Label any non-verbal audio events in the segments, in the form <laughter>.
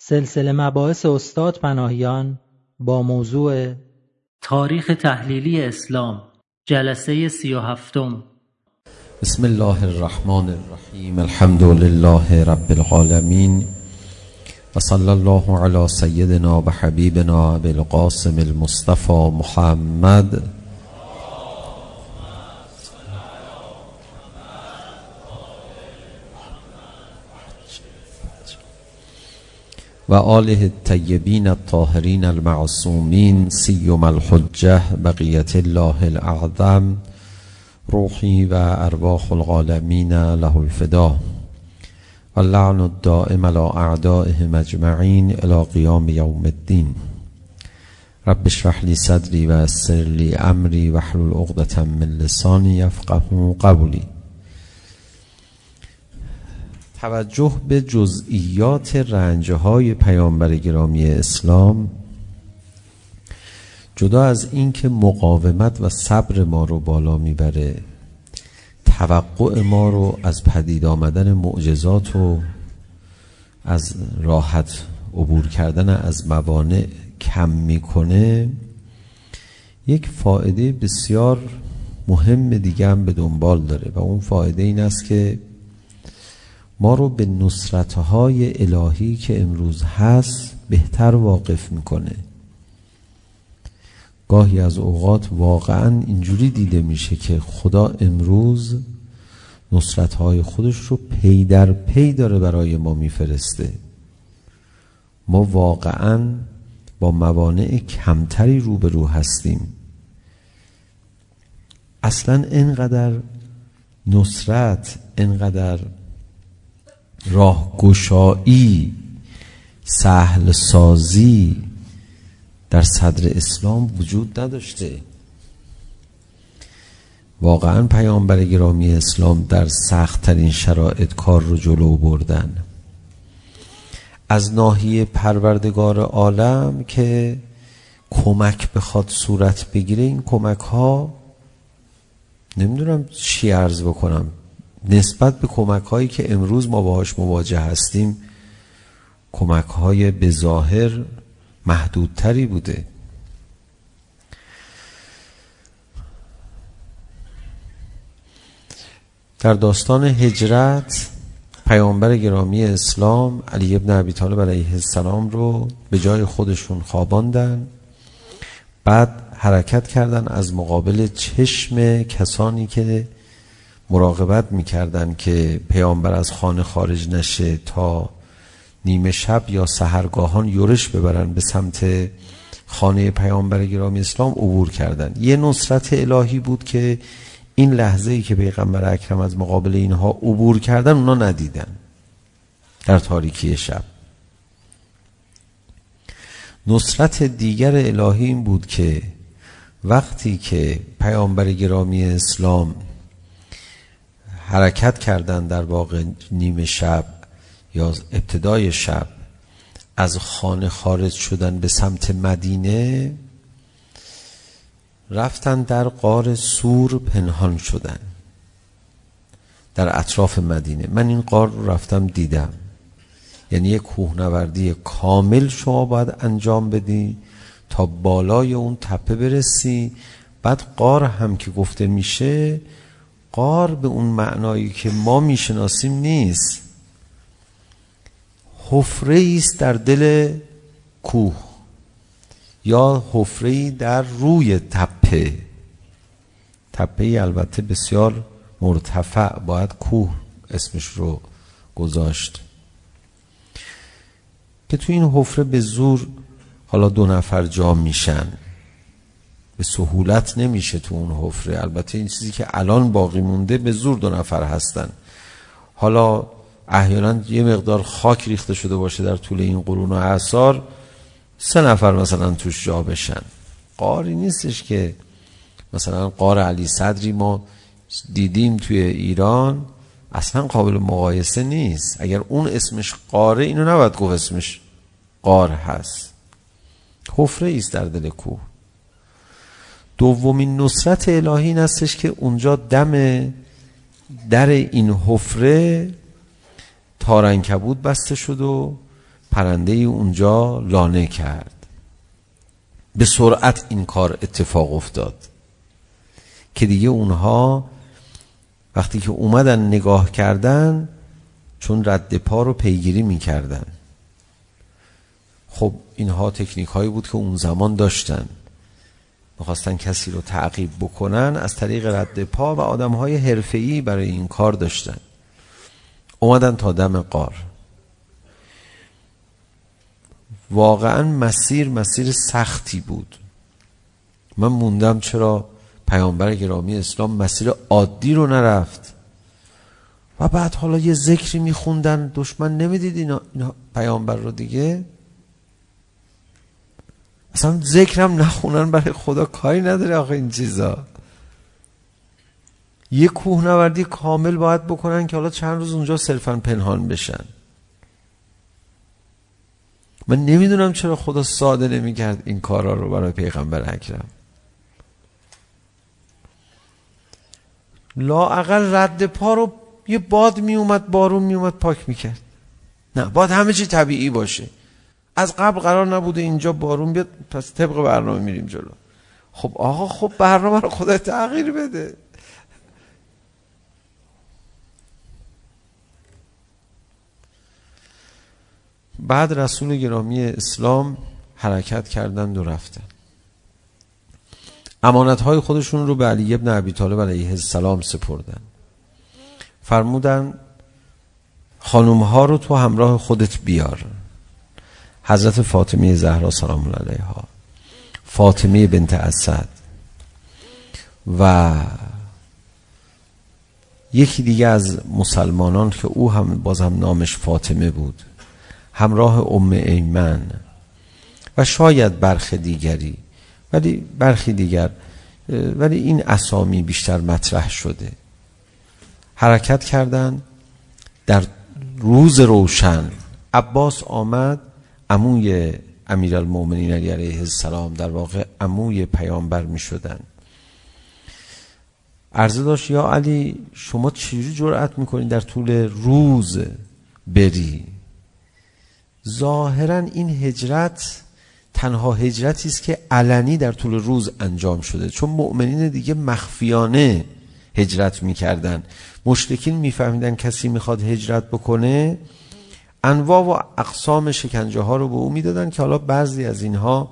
سلسله مباحث استاد پناهیان با موضوع تاریخ تحلیلی اسلام جلسه سی و هفتم. بسم الله الرحمن الرحیم الحمد لله رب العالمین و صلی الله علی سیدنا و حبیبنا بالقاسم المصطفى محمد وآله الطيبين الطاهرين المعصومين سيما الحجة بقية الله الأعظم روحي وأرواح العالمين له الفداء واللعن الدائم على أعدائهم أجمعين إلى قيام يوم الدين رب اشرح لي صدري ويسر لي أمري واحلل عقدة من لساني يفقه قولي توجه به جزئیات رنجه های پیامبر گرامی اسلام جدا از این که مقاومت و صبر ما رو بالا میبره توقع ما رو از پدید آمدن معجزات و از راحت عبور کردن از موانع کم میکنه یک فایده بسیار مهم دیگه هم به دنبال داره و اون فایده این است که ما رو به نصرتهای الهی که امروز هست بهتر واقف میکنه. گاهی از اوقات واقعا اینجوری دیده میشه که خدا امروز نصرتهای خودش رو پی در پی داره برای ما میفرسته. ما واقعا با موانع کمتری روبرو هستیم. اصلا اینقدر نصرت اینقدر راهگشایی سهل سازی در صدر اسلام وجود نداشته واقعا پیامبر گرامی اسلام در سخت ترین شرایط کار رو جلو بردن از ناحیه پروردگار عالم که کمک بخواد صورت بگیره این کمک ها نمیدونم چی عرض بکنم نسبت به کمک هایی که امروز ما باهاش مواجه هستیم کمک های به ظاهر محدودتری بوده. در داستان هجرت پیامبر گرامی اسلام علی ابن ابی طالب علیه السلام رو به جای خودشون خواباندن. بعد حرکت کردن از مقابل چشم کسانی که مراقبت میکردن که پیامبر از خانه خارج نشه تا نیمه شب یا سحرگاهان یورش ببرن به سمت خانه پیامبر گرامی اسلام عبور کردن. یه نصرت الهی بود که این لحظه ای که پیغمبر اکرم از مقابل اینها عبور کردن اونا ندیدن در تاریکی شب. نصرت دیگر الهی این بود که وقتی که پیامبر گرامی اسلام حرکت کردن در واقع نیمه شب یا ابتدای شب از خانه خارج شدن به سمت مدینه رفتن در قار سور پنهان شدن در اطراف مدینه من این قار رو رفتم دیدم یعنی یک کوهنوردی کامل شما باید انجام بدی تا بالای اون تپه برسی بعد قار هم که گفته میشه قار به اون معنایی که ما میشناسیم نیست حفره است در دل کوه یا حفره در روی تپه تپه البته بسیار مرتفع باید کوه اسمش رو گذاشت که تو این حفره به زور حالا دو نفر جا میشن به سهولت نمیشه تو اون حفره. البته این چیزی که الان باقی مونده به زور دو نفر هستن. حالا احیانا یه مقدار خاک ریخته شده باشه در طول این قرون و اعصار سه نفر مثلا توش جا بشن. قاری نیستش که مثلا قار علی صدری ما دیدیم توی ایران اصلا قابل مقایسه نیست. اگر اون اسمش قاره اینو نباید گفت اسمش قار هست. حفره ایست در دل کوه. دومین نصرت الهی این استش که اونجا دم در این حفره تارنکبود بسته شد و پرنده اونجا لانه کرد. به سرعت این کار اتفاق افتاد. که دیگه اونها وقتی که اومدن نگاه کردن چون رد پا رو پیگیری میکردن. خب اینها تکنیک هایی بود که اون زمان داشتن. میخواستن کسی رو تعقیب بکنن از طریق رد پا و آدم های حرفه‌ای برای این کار داشتن اومدن تا دم قار واقعا مسیر مسیر سختی بود من موندم چرا پیامبر گرامی اسلام مسیر عادی رو نرفت و بعد حالا یه ذکری میخوندن دشمن نمیدید اینا, اینا پیامبر رو دیگه اصلا ذکرم نخونن برای خدا کاری نداره آخه این چیزا یه کوهنوردی کامل باید بکنن که حالا چند روز اونجا صرفا پنهان بشن من نمیدونم چرا خدا ساده نمیکرد این کارا رو برای پیغمبر اکرم لا اقل رد پا رو یه باد می اومد بارون می اومد پاک میکرد نه باد همه چی طبیعی باشه از قبل قرار نبوده اینجا بارون بیاد پس طبق برنامه میریم جلو. خب آقا خب برنامه رو خدا تغییر بده. بعد رسول گرامی اسلام حرکت کردند و رفتن. امانت های خودشون رو به علی ابن ابی طالب علیه السلام سپردن. فرمودن خانم ها رو تو همراه خودت بیار. حضرت فاطمه زهرا سلام علیها فاطمه بنت اسد و یکی دیگه از مسلمانان که او هم باز هم نامش فاطمه بود همراه ام ایمن و شاید برخ دیگری ولی برخی دیگر ولی این اسامی بیشتر مطرح شده حرکت کردن در روز روشن عباس آمد عموی امیرالمومنین علی علیه السلام در واقع عموی پیامبر می شدن عرضه داشت یا علی شما چجوری جرأت میکنید در طول روز بری ظاهرا این هجرت تنها هجرتی است که علنی در طول روز انجام شده چون مؤمنین دیگه مخفیانه هجرت میکردن مشرکین میفهمیدن کسی میخواد هجرت بکنه انواع و اقسام شکنجه ها رو به او میدادن که حالا بعضی از اینها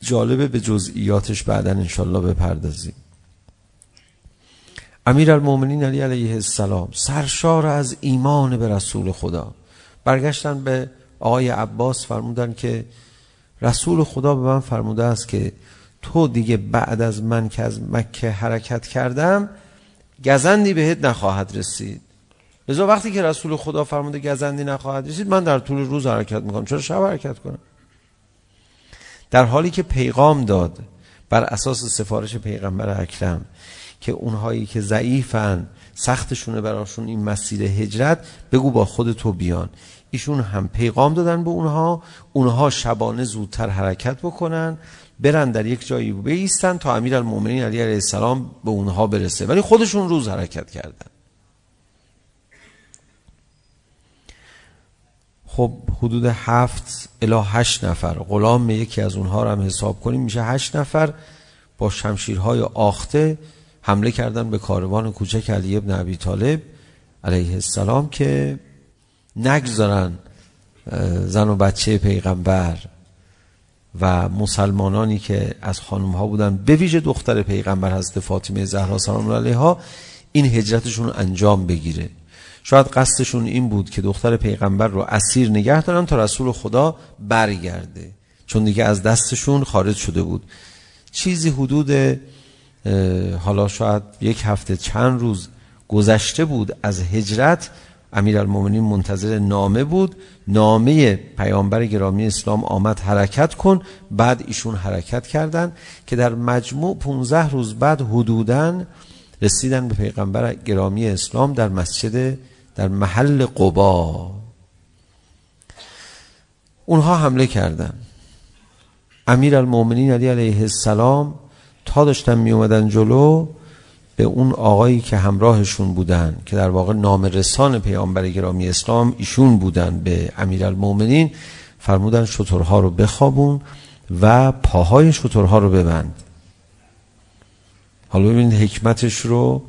جالبه به جزئیاتش بعدا انشالله بپردازیم. امیر المومنین علی علیه السلام سرشار از ایمان به رسول خدا. برگشتن به آقای عباس فرمودن که رسول خدا به من فرموده است که تو دیگه بعد از من که از مکه حرکت کردم گزندی بهت نخواهد رسید. لذا وقتی که رسول خدا فرموده گزندی نخواهد رسید من در طول روز حرکت میکنم. چرا شب حرکت کنم؟ در حالی که پیغام داد بر اساس سفارش پیغمبر اکرم که اونهایی که ضعیفن سختشونه براشون این مسیر هجرت بگو با خود تو بیان. ایشون هم پیغام دادن به اونها اونها شبانه زودتر حرکت بکنن برن در یک جایی بیستن تا امیرالمومنین علی علیه السلام به اونها برسه. ولی خودشون روز حرکت کردن. خب حدود هفت الا هشت نفر. غلام یکی از اونها رو هم حساب کنیم میشه هشت نفر با شمشیرهای آخته حمله کردن به کاروان کوچک علی ابن ابی طالب علیه السلام که نگذارن زن و بچه پیغمبر و مسلمانانی که از خانم ها بودن به ویژه دختر پیغمبر حضرت فاطمه زهرا سلام الله علیها این هجرتشون انجام بگیره. شاید قصدشون این بود که دختر پیغمبر رو اسیر نگه دارن تا رسول خدا برگرده چون دیگه از دستشون خارج شده بود چیزی حدود حالا شاید یک هفته چند روز گذشته بود از هجرت امیرالمومنین منتظر نامه بود نامه پیامبر گرامی اسلام آمد حرکت کن بعد ایشون حرکت کردند که در مجموع 15 روز بعد حدوداً رسیدن به پیغمبر گرامی اسلام در مسجد در محل قبا. اونها حمله کردن. امیر المومنین علی علیه السلام تا داشتن می اومدن جلو به اون آقایی که همراهشون بودن که در واقع نام رسان پیامبر گرامی اسلام ایشون بودن به امیر المومنین فرمودن شطرها رو بخوابون و پاهای شطرها رو ببند. حالا ببینید حکمتش رو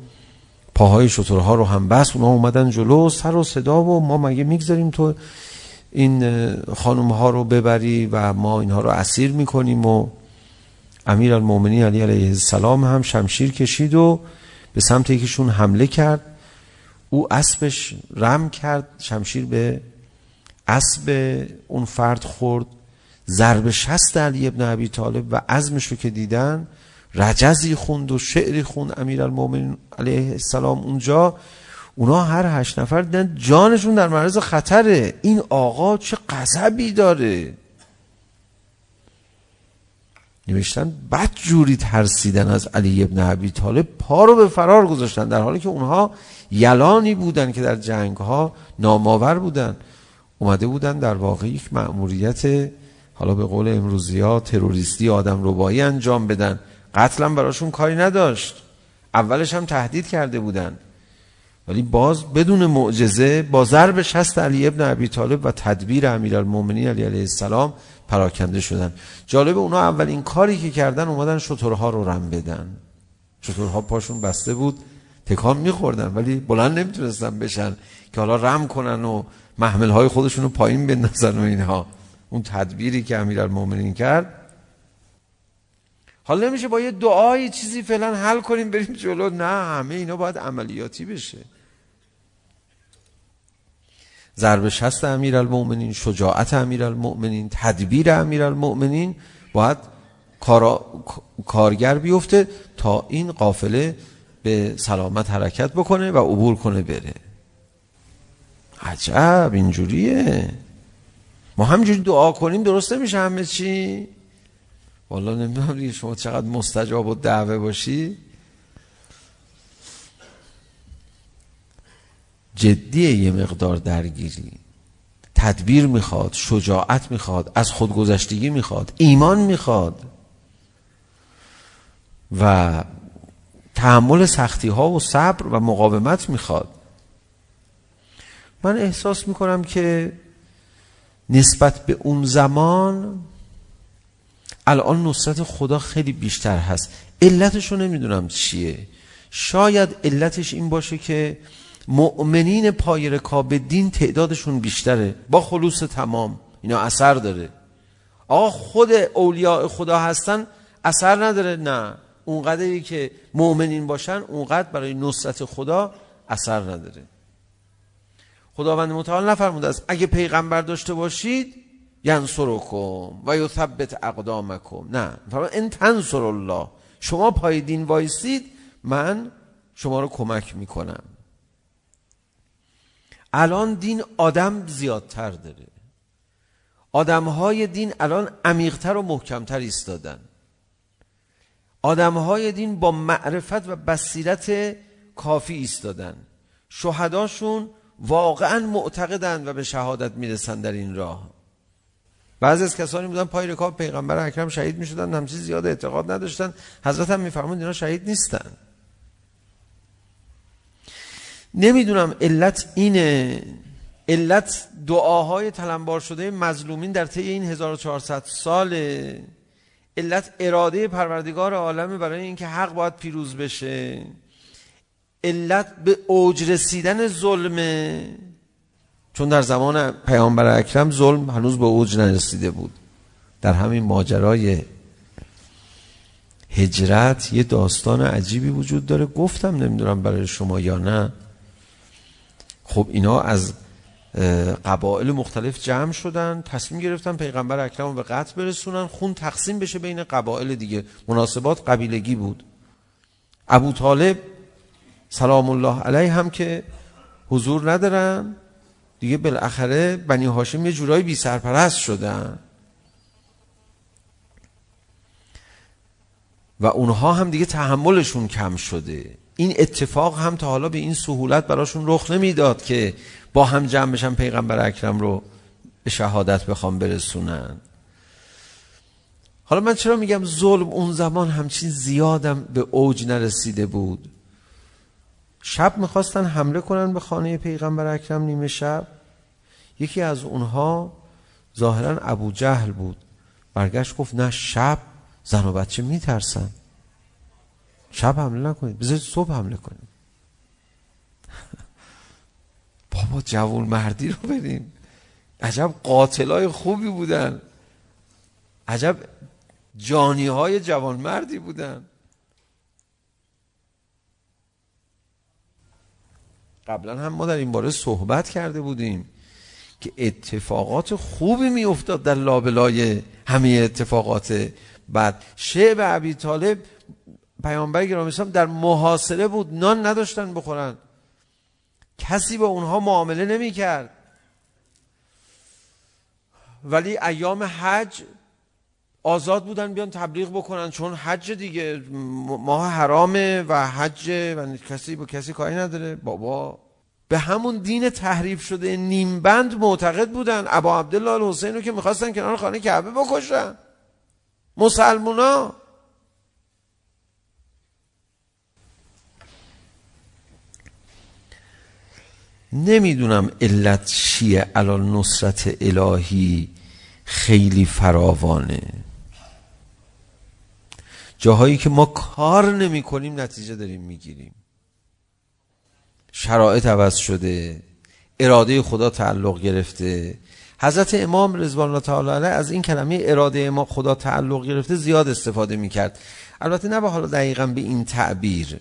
پاهای شطورها رو هم بست اونا اومدن جلو سر و صدا و ما مگه میگذاریم تو این خانم ها رو ببری و ما اینها رو اسیر میکنیم و امیر المومنی علی علیه السلام هم شمشیر کشید و به سمت یکیشون حمله کرد او اسبش رم کرد شمشیر به اسب اون فرد خورد ضرب شست علی ابن ابی طالب و عزمش رو که دیدن رجزی خوند و شعری خوند امیر المومنین علیه السلام اونجا اونا هر هشت نفر دیدن جانشون در معرض خطره این آقا چه غضبی داره نوشتن بد جوری ترسیدن از علی ابن ابی طالب پا رو به فرار گذاشتن در حالی که اونها یلانی بودن که در جنگ ها ناماور بودن اومده بودن در واقع یک مأموریت حالا به قول امروزی ها تروریستی آدم ربایی انجام بدن قتلم براشون کاری نداشت. اولش هم تهدید کرده بودن. ولی باز بدون معجزه با ضرب شست علی ابن ابی طالب و تدبیر امیرالمومنین علی علیه السلام پراکنده شدن. جالب اونا اولین کاری که کردن اومدن شترها رو رم بدن. شترها پاشون بسته بود تکان میخوردن ولی بلند نمیتونستن بشن که حالا رم کنن و محملهای خودشون رو پایین بندازن و اینها. اون تدبیری که امیرالمومنین کرد حالا نمیشه با یه دعای چیزی فعلا حل کنیم بریم جلو. نه همه اینا باید عملیاتی بشه. ضرب شست امیر المؤمنین شجاعت امیر المؤمنین تدبیر امیر المؤمنین باید کارا... کارگر بیفته تا این قافله به سلامت حرکت بکنه و عبور کنه بره. عجب اینجوریه. ما همجوری دعا کنیم درست نمیشه همه چی؟ والا نمیدونم دیگه شما چقدر مستجاب و دعوه باشی جدیه یه مقدار درگیری تدبیر میخواد شجاعت میخواد از خودگذشتگی میخواد ایمان میخواد و تحمل سختی ها و صبر و مقاومت میخواد من احساس میکنم که نسبت به اون زمان الان نصرت خدا خیلی بیشتر هست. علتش رو نمیدونم چیه. شاید علتش این باشه که مؤمنین پای رکاب دین تعدادشون بیشتره. با خلوص تمام. اینا اثر داره. آقا خود اولیاء خدا هستن اثر نداره. نه. اونقدری که مؤمنین باشن اونقدر برای نصرت خدا اثر نداره. خداوند متعال نفرموده است اگه پیغمبر داشته باشید ینصرکم و یثبت اقدامکم نه فرمان ان تنصر الله. شما پای دین وایسید من شما رو کمک میکنم. الان دین آدم زیادتر داره. آدم های دین الان عمیقتر و محکمتر ایستادن. آدم های دین با معرفت و بصیرت کافی ایستادن. شهداشون واقعا معتقدن و به شهادت میرسن در این راه. بعضی از کسانی بودن پای رکاب پیغمبر اکرم شهید می‌شدن همچی زیاد اعتقاد نداشتن. حضرت هم می‌فرمود اینا شهید نیستن. نمیدونم علت اینه علت دعاهای تلمبار شده مظلومین در طی این 1400 سال علت اراده پروردگار عالم برای اینکه حق باید پیروز بشه علت به اوج رسیدن ظلمه چون در زمان پیامبر اکرم ظلم هنوز به اوج نرسیده بود. در همین ماجرای هجرت یه داستان عجیبی وجود داره. گفتم نمیدونم برای شما یا نه. خب اینا از قبائل مختلف جمع شدن تصمیم گرفتن پیغمبر اکرم رو به قتل برسونن. خون تقسیم بشه بین قبائل دیگه. مناسبات قبیلگی بود. ابو طالب سلام الله علیه هم که حضور ندارن. دیگه بالاخره بنی هاشم یه جورایی بی سرپرست شدن و اونها هم دیگه تحملشون کم شده. این اتفاق هم تا حالا به این سهولت براشون رخ نمیداد که با هم جمع بشن پیغمبر اکرم رو به شهادت بخوام برسونن. حالا من چرا میگم ظلم اون زمان همچین زیادم به اوج نرسیده بود؟ شب میخواستن حمله کنن به خانه پیغمبر اکرم نیمه شب. یکی از اونها ظاهرا ابو جهل بود. برگشت گفت نه شب زن و بچه میترسن. شب حمله نکنید. بذارید صبح حمله کنید <laughs> بابا جوون مردی رو بریم عجب قاتلای خوبی بودن. عجب جانی های جوان مردی بودن. قبلا هم ما در این باره صحبت کرده بودیم که اتفاقات خوبی میافتاد در لابلای همه اتفاقات. بعد شعب ابی طالب پیامبر گرامی اسلام در محاصره بود نان نداشتن بخورن. کسی با اونها معامله نمی کرد ولی ایام حج آزاد بودن بیان تبلیغ بکنن چون حج دیگه ماه حرامه و حج و کسی با کسی کاری نداره. بابا به همون دین تحریف شده نیم بند معتقد بودن. ابا عبدالله الحسین رو که میخواستن کنار خانه کعبه بکشن. مسلمونا. نمیدونم علت چیه. الان نصرت الهی خیلی فراوانه. جاهایی که ما کار نمی کنیم نتیجه داریم میگیریم. شرایط عوض شده اراده خدا تعلق گرفته. حضرت امام رضوان الله تعالی علیه از این کلمه اراده ما خدا تعلق گرفته زیاد استفاده میکرد. البته نه به حالا دقیقا به این تعبیر.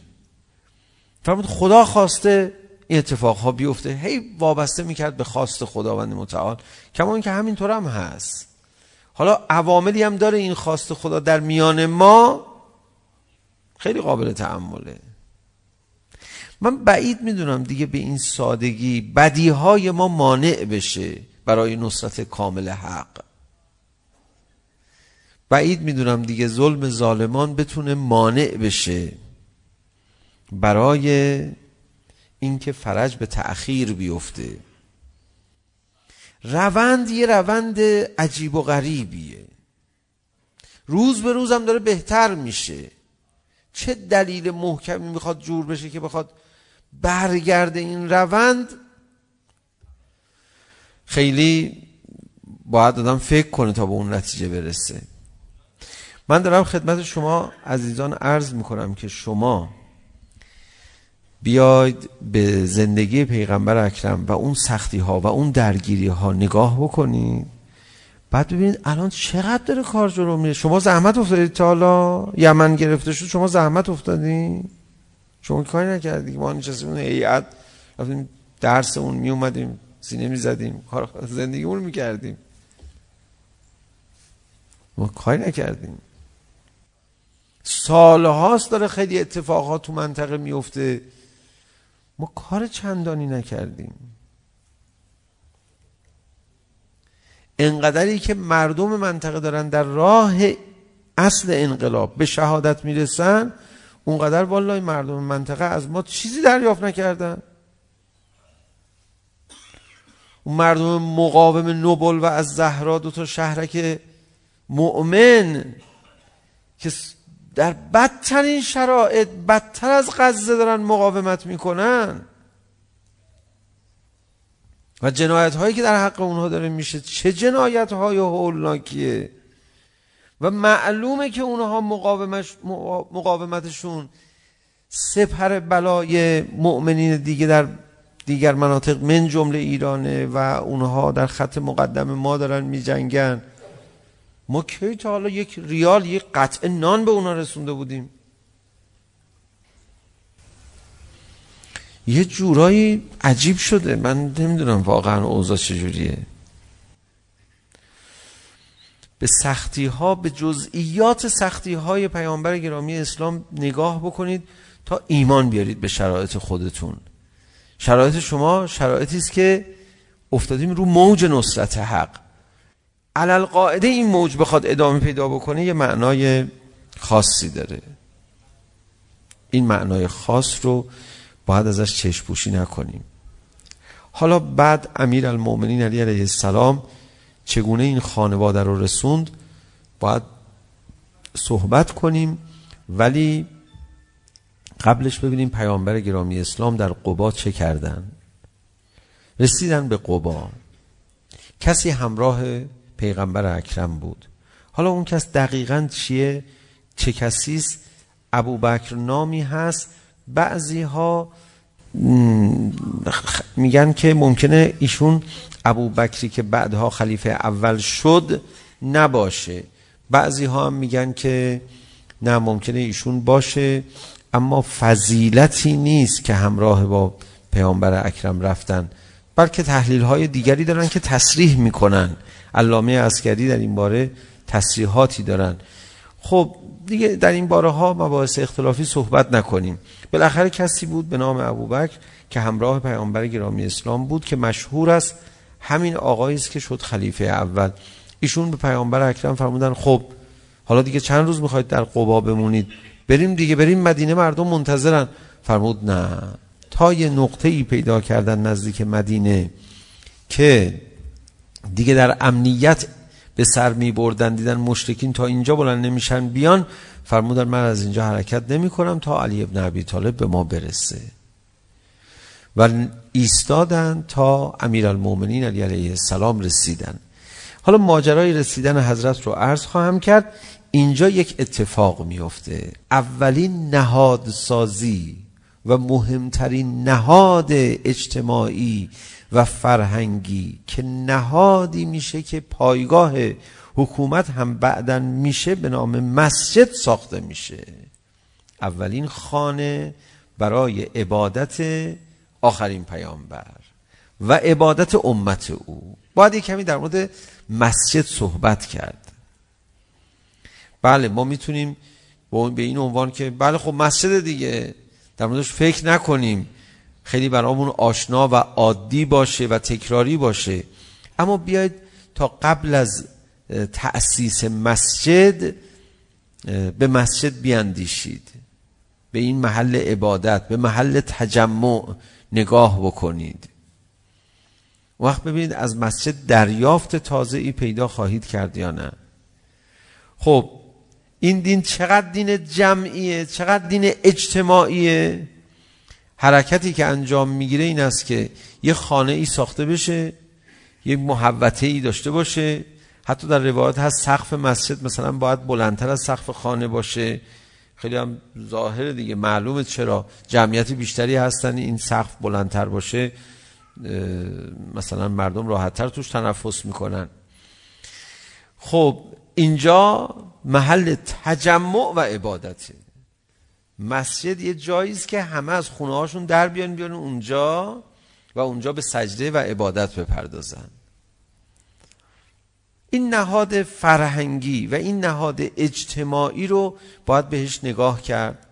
فرمود خدا خواسته این اتفاق ها بیفته. هی وابسته میکرد به خواست خداوند متعال. کما اینکه همینطور هم هست. حالا عواملی هم داره این خواست خدا در میان ما. خیلی قابل تعمله من بعید میدونم دیگه به این سادگی بدیهای ما مانع بشه برای نصرت کامل حق. بعید میدونم دیگه ظلم ظالمان بتونه مانع بشه برای اینکه فرج به تأخیر بیفته. روند یه روند عجیب و غریبیه. روز به روزم داره بهتر میشه. چه دلیل محکمی میخواد جور بشه که بخواد برگرده این روند؟ خیلی باید آدم فکر کنه تا به اون نتیجه برسه. من دارم خدمت شما عزیزان عرض میکنم که شما بیاید به زندگی پیغمبر اکرم و اون سختی ها و اون درگیری ها نگاه بکنید. بعد ببینید الان چقدر داره کار جلو میره شما زحمت افتادید تا حالا؟ یمن گرفته شد شما زحمت افتادید شما کاری نکردید ما نشستیم اون هیئت رفتیم درس اون می اومدیم سینه می زدیم کار زندگی اون می کردیم ما کاری نکردیم. سالهاست داره خیلی اتفاقات تو منطقه میفته ما کار چندانی نکردیم. انقدری که مردم منطقه دارن در راه اصل انقلاب به شهادت میرسن اونقدر والله مردم منطقه از ما چیزی دریافت نکردن. اون مردم مقاوم نوبل و از زهرا دو تا شهرک مؤمن که در بدترین شرایط بدتر از غزه دارن مقاومت میکنن. و جنایت هایی که در حق اونها داره میشه چه جنایت های هولناکیه و معلومه که اونها مقاومش مقاومتشون سپر بلای مؤمنین دیگه در دیگر مناطق من جمله ایرانه و اونها در خط مقدم ما دارن میجنگن ما کی تا حالا یک ریال یک قطعه نان به اونها رسونده بودیم یه جورایی عجیب شده. من نمیدونم واقعا اوضاع چجوریه. به سختی ها به جزئیات سختی های پیامبر گرامی اسلام نگاه بکنید تا ایمان بیارید به شرایط خودتون. شرایط شما شرایطی است که افتادیم رو موج نصرت حق. علل قاعده این موج بخواد ادامه پیدا بکنه یه معنای خاصی داره. این معنای خاص رو باید ازش چشم پوشی نکنیم. حالا بعد امیر المومنین علی علیه السلام چگونه این خانواده رو رسوند باید صحبت کنیم ولی قبلش ببینیم پیامبر گرامی اسلام در قبا چه کردن. رسیدن به قبا. کسی همراه پیغمبر اکرم بود. حالا اون کس دقیقا چیه؟ چه کسی است؟ ابوبکر نامی هست؟ بعضی ها میگن که ممکنه ایشون ابو بکری که بعدها خلیفه اول شد نباشه. بعضی ها هم میگن که نه ممکنه ایشون باشه اما فضیلتی نیست که همراه با پیامبر اکرم رفتن. بلکه تحلیل های دیگری دارن که تصریح میکنن. علامه عسکری در این باره تصریحاتی دارن. خب دیگه در این باره ها مباحث اختلافی صحبت نکنیم. بالاخره کسی بود به نام ابوبکر که همراه پیامبر گرامی اسلام بود که مشهور است همین آقایی است که شد خلیفه اول. ایشون به پیامبر اکرم فرمودن خب حالا دیگه چند روز میخواید در قبا بمونید؟ بریم دیگه بریم مدینه مردم منتظرن. فرمود نه تا یه نقطه ای پیدا کردن نزدیک مدینه که دیگه در امنیت به سر می بردن دیدن مشرکین تا اینجا بلند نمیشن بیان فرمودن من از اینجا حرکت نمی کنم تا علی ابن عبی طالب به ما برسه. و ایستادن تا امیر المومنین علی علیه السلام رسیدن. حالا ماجرای رسیدن حضرت رو عرض خواهم کرد. اینجا یک اتفاق میفته اولین نهادسازی و مهمترین نهاد اجتماعی و فرهنگی که نهادی میشه که پایگاه حکومت هم بعدن میشه به نام مسجد ساخته میشه اولین خانه برای عبادت آخرین پیامبر و عبادت امت او باید یک کمی در مورد مسجد صحبت کرد بله ما میتونیم به این عنوان که بله خب مسجد دیگه در موردش فکر نکنیم خیلی برامون آشنا و عادی باشه و تکراری باشه اما بیاید تا قبل از تأسیس مسجد به مسجد بیاندیشید به این محل عبادت به محل تجمع نگاه بکنید وقت ببینید از مسجد دریافت تازه ای پیدا خواهید کرد یا نه خب این دین چقدر دین جمعیه چقدر دین اجتماعیه حرکتی که انجام میگیره این است که یه خانه ای ساخته بشه یه محوطه ای داشته باشه حتی در روایت هست سقف مسجد مثلا باید بلندتر از سقف خانه باشه خیلی هم ظاهر دیگه معلومه چرا جمعیت بیشتری هستن این سقف بلندتر باشه مثلا مردم راحتتر توش تنفس میکنن خب اینجا محل تجمع و عبادته مسجد یه جایی است که همه از خونه هاشون در بیان بیان اونجا و اونجا به سجده و عبادت بپردازن این نهاد فرهنگی و این نهاد اجتماعی رو باید بهش نگاه کرد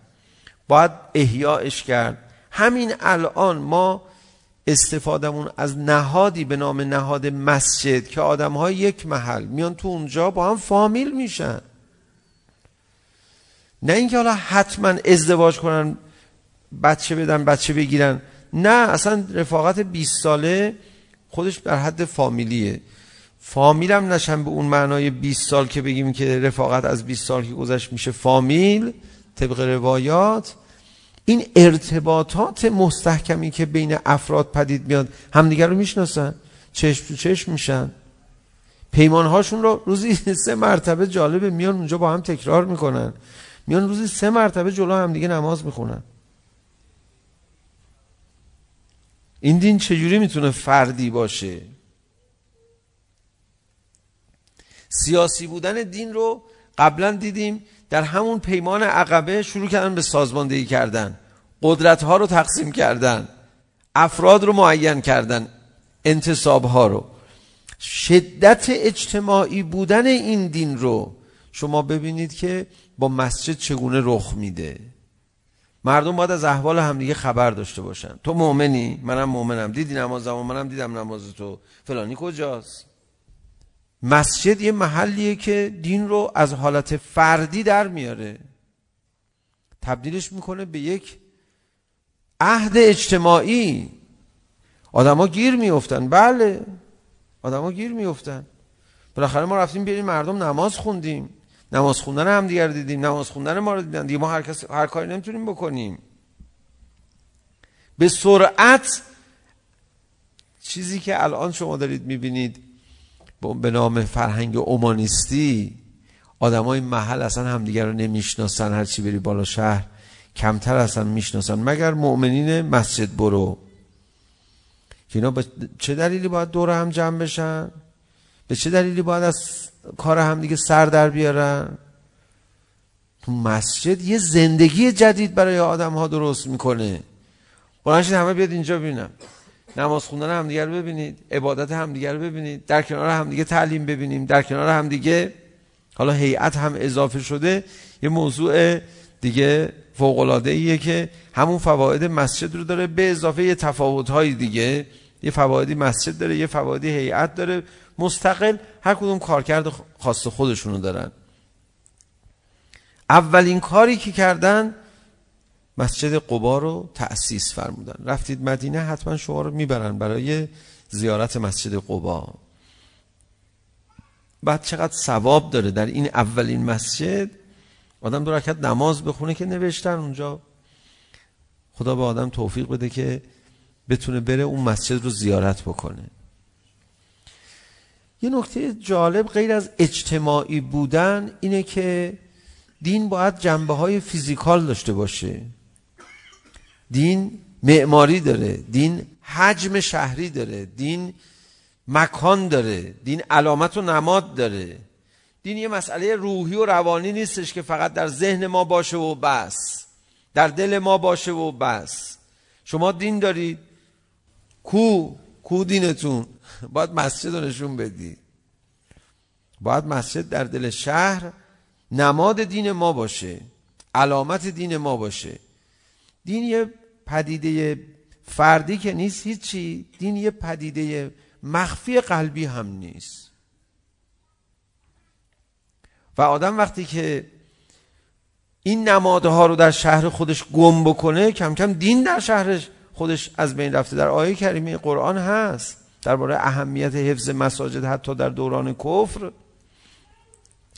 باید احیاش کرد همین الان ما استفادمون از نهادی به نام نهاد مسجد که آدم های یک محل میان تو اونجا با هم فامیل میشن نه اینکه حالا حتما ازدواج کنن بچه بدن بچه بگیرن نه اصلا رفاقت 20 ساله خودش در حد فامیلیه فامیلم نشن به اون معنای 20 سال که بگیم که رفاقت از 20 سال که گذشت میشه فامیل طبق روایات. این ارتباطات مستحکمی که بین افراد پدید میاد همدیگر رو میشناسن؟ چشم تو چشم میشن. پیمانهاشون رو روزی <laughs> سه مرتبه جالبه میان اونجا با هم تکرار میکنن. میان روزی سه مرتبه جلو هم دیگه نماز میخونن. این دین چجوری میتونه فردی باشه؟ سیاسی بودن دین رو قبلا دیدیم. در همون پیمان عقبه شروع کردن به سازماندهی کردن. قدرت ها رو تقسیم کردن. افراد رو معین کردن. انتصاب ها رو. شدت اجتماعی بودن این دین رو شما ببینید که با مسجد چگونه رخ میده. مردم باید از احوال همدیگه خبر داشته باشن. تو مؤمنی؟ منم مؤمنم. دیدی نماز منم دیدم نماز تو. فلانی کجاست؟ مسجد یه محلیه که دین رو از حالت فردی در میاره تبدیلش میکنه به یک عهد اجتماعی آدما گیر میفتن بله آدما گیر میفتن بالاخره ما رفتیم بیاریم مردم نماز خوندیم نماز خوندن هم دیگر دیدیم نماز خوندن ما رو دیدن دیگه ما هر کس هر کاری نمیتونیم بکنیم به سرعت چیزی که الان شما دارید میبینید به نام فرهنگ اومانیستی. آدمای محل اصلا همدیگر رو نمیشناسن هر چی بری بالا شهر کمتر اصلا میشناسن. مگر مؤمنین مسجد برو. که اینا به چه دلیلی باید دور هم جمع بشن؟ به چه دلیلی باید از کار هم دیگه سر در بیارن؟ تو مسجد یه زندگی جدید برای آدم ها درست میکنه. بلنشید همه بیاد اینجا ببینم نماز خوندن هم دیگر رو ببینید عبادت هم دیگر رو ببینید در کنار هم دیگه تعلیم ببینیم در کنار هم دیگه حالا هیئت هم اضافه شده یه موضوع دیگه فوق العاده ایه که همون فواید مسجد رو داره به اضافه یه تفاوت های دیگه یه فوایدی مسجد داره یه فوایدی هیئت داره مستقل هر کدوم کارکرد خاص خودشونو دارن اولین کاری که کردن مسجد قبا رو تأسیس فرمودن رفتید مدینه حتما شما رو میبرن برای زیارت مسجد قبا بعد چقدر ثواب داره در این اولین مسجد آدم دو رکعت نماز بخونه که نوشتن اونجا خدا به آدم توفیق بده که بتونه بره اون مسجد رو زیارت بکنه یه نکته جالب غیر از اجتماعی بودن اینه که دین باید جنبه های فیزیکال داشته باشه دین معماری داره دین حجم شهری داره دین مکان داره دین علامت و نماد داره دین یه مسئله روحی و روانی نیستش که فقط در ذهن ما باشه و بس در دل ما باشه و بس شما دین دارید کو کو دینتون باید مسجد رو نشون بدی باید مسجد در دل شهر نماد دین ما باشه علامت دین ما باشه دین یه پدیده فردی که نیست هیچی دین یه پدیده مخفی قلبی هم نیست. و آدم وقتی که این نمادها رو در شهر خودش گم بکنه کم کم دین در شهرش خودش از بین رفته. در آیه کریمه قرآن هست درباره اهمیت حفظ مساجد حتی در دوران کفر.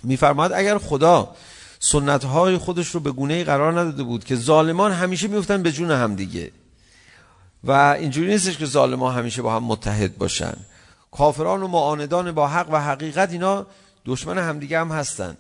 میفرماد اگر خدا سنت های خودش رو به گونه قرار نداده بود که ظالمان همیشه میفتن به جون هم دیگه. و اینجوری نیستش که ظالمان همیشه با هم متحد باشن. کافران و معاندان با حق و حقیقت اینا دشمن همدیگه هم هستن.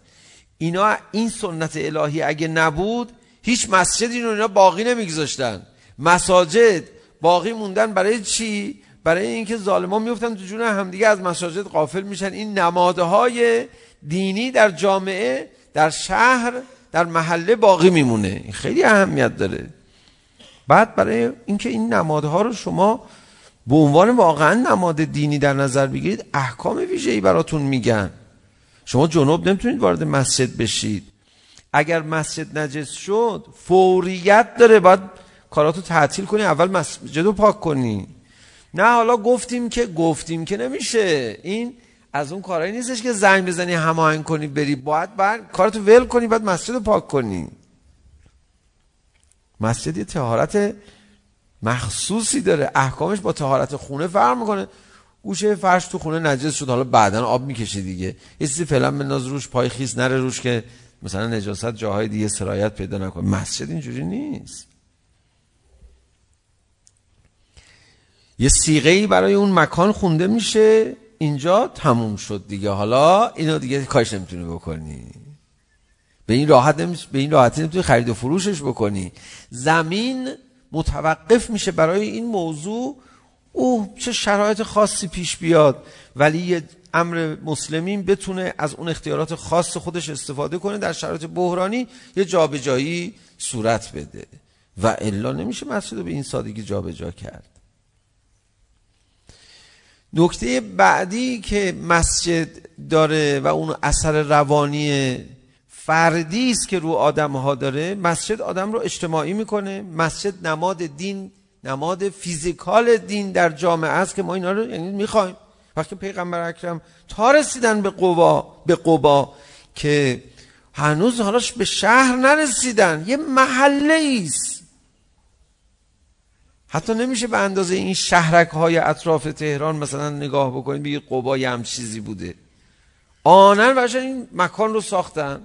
اینا این سنت الهی اگه نبود هیچ مسجدی رو اینا باقی نمیگذاشتن. مساجد باقی موندن برای چی؟ برای اینکه ظالمان میفتن تو جون همدیگه از مساجد غافل میشن. این نمادهای دینی در جامعه در شهر در محله باقی میمونه. این خیلی اهمیت داره. بعد برای اینکه این نمادها رو شما به عنوان واقعا نماد دینی در نظر بگیرید احکام ویژه‌ای براتون میگن. شما جنوب نمیتونید وارد مسجد بشید. اگر مسجد نجس شد فوریت داره. باید کاراتو تعطیل کنی اول مسجد رو پاک کنی. نه حالا گفتیم که گفتیم که نمیشه. این از اون کارهایی نیستش که زنگ بزنی هماهنگ کنی بری باید بعد کارتو ول کنی بعد مسجد رو پاک کنی. مسجد یه طهارت مخصوصی داره. احکامش با طهارت خونه فرق میکنه. گوشه فرش تو خونه نجس شد. حالا بعدا آب میکشه دیگه. یه چیزی فعلا بنداز روش پای خیس نره روش که مثلا نجاست جاهای دیگه سرایت پیدا نکنه. مسجد اینجوری نیست. یه سیغه‌ای برای اون مکان خونده میشه. اینجا تموم شد دیگه. حالا اینو دیگه کاش نمیتونی بکنی. به این راحت نمی... به این راحتی نمیتونی خرید و فروشش بکنی. زمین متوقف میشه برای این موضوع. او چه شرایط خاصی پیش بیاد. ولی یه امر مسلمین بتونه از اون اختیارات خاص خودش استفاده کنه در شرایط بحرانی یه جابجایی صورت بده. و الا نمیشه مسجد رو به این سادگی جابجا کرد. نکته بعدی که مسجد داره و اون اثر روانی فردی است که رو آدم ها داره مسجد آدم رو اجتماعی میکنه. مسجد نماد دین نماد فیزیکال دین در جامعه است که ما اینا رو یعنی میخوایم. وقتی پیغمبر اکرم تا رسیدن به قوا به قبا که هنوز حالاش به شهر نرسیدن یه محله است. حتی نمیشه به اندازه این شهرک های اطراف تهران مثلا نگاه بکنید بگید قبا یه هم چیزی بوده. آنن وشن این مکان رو ساختن.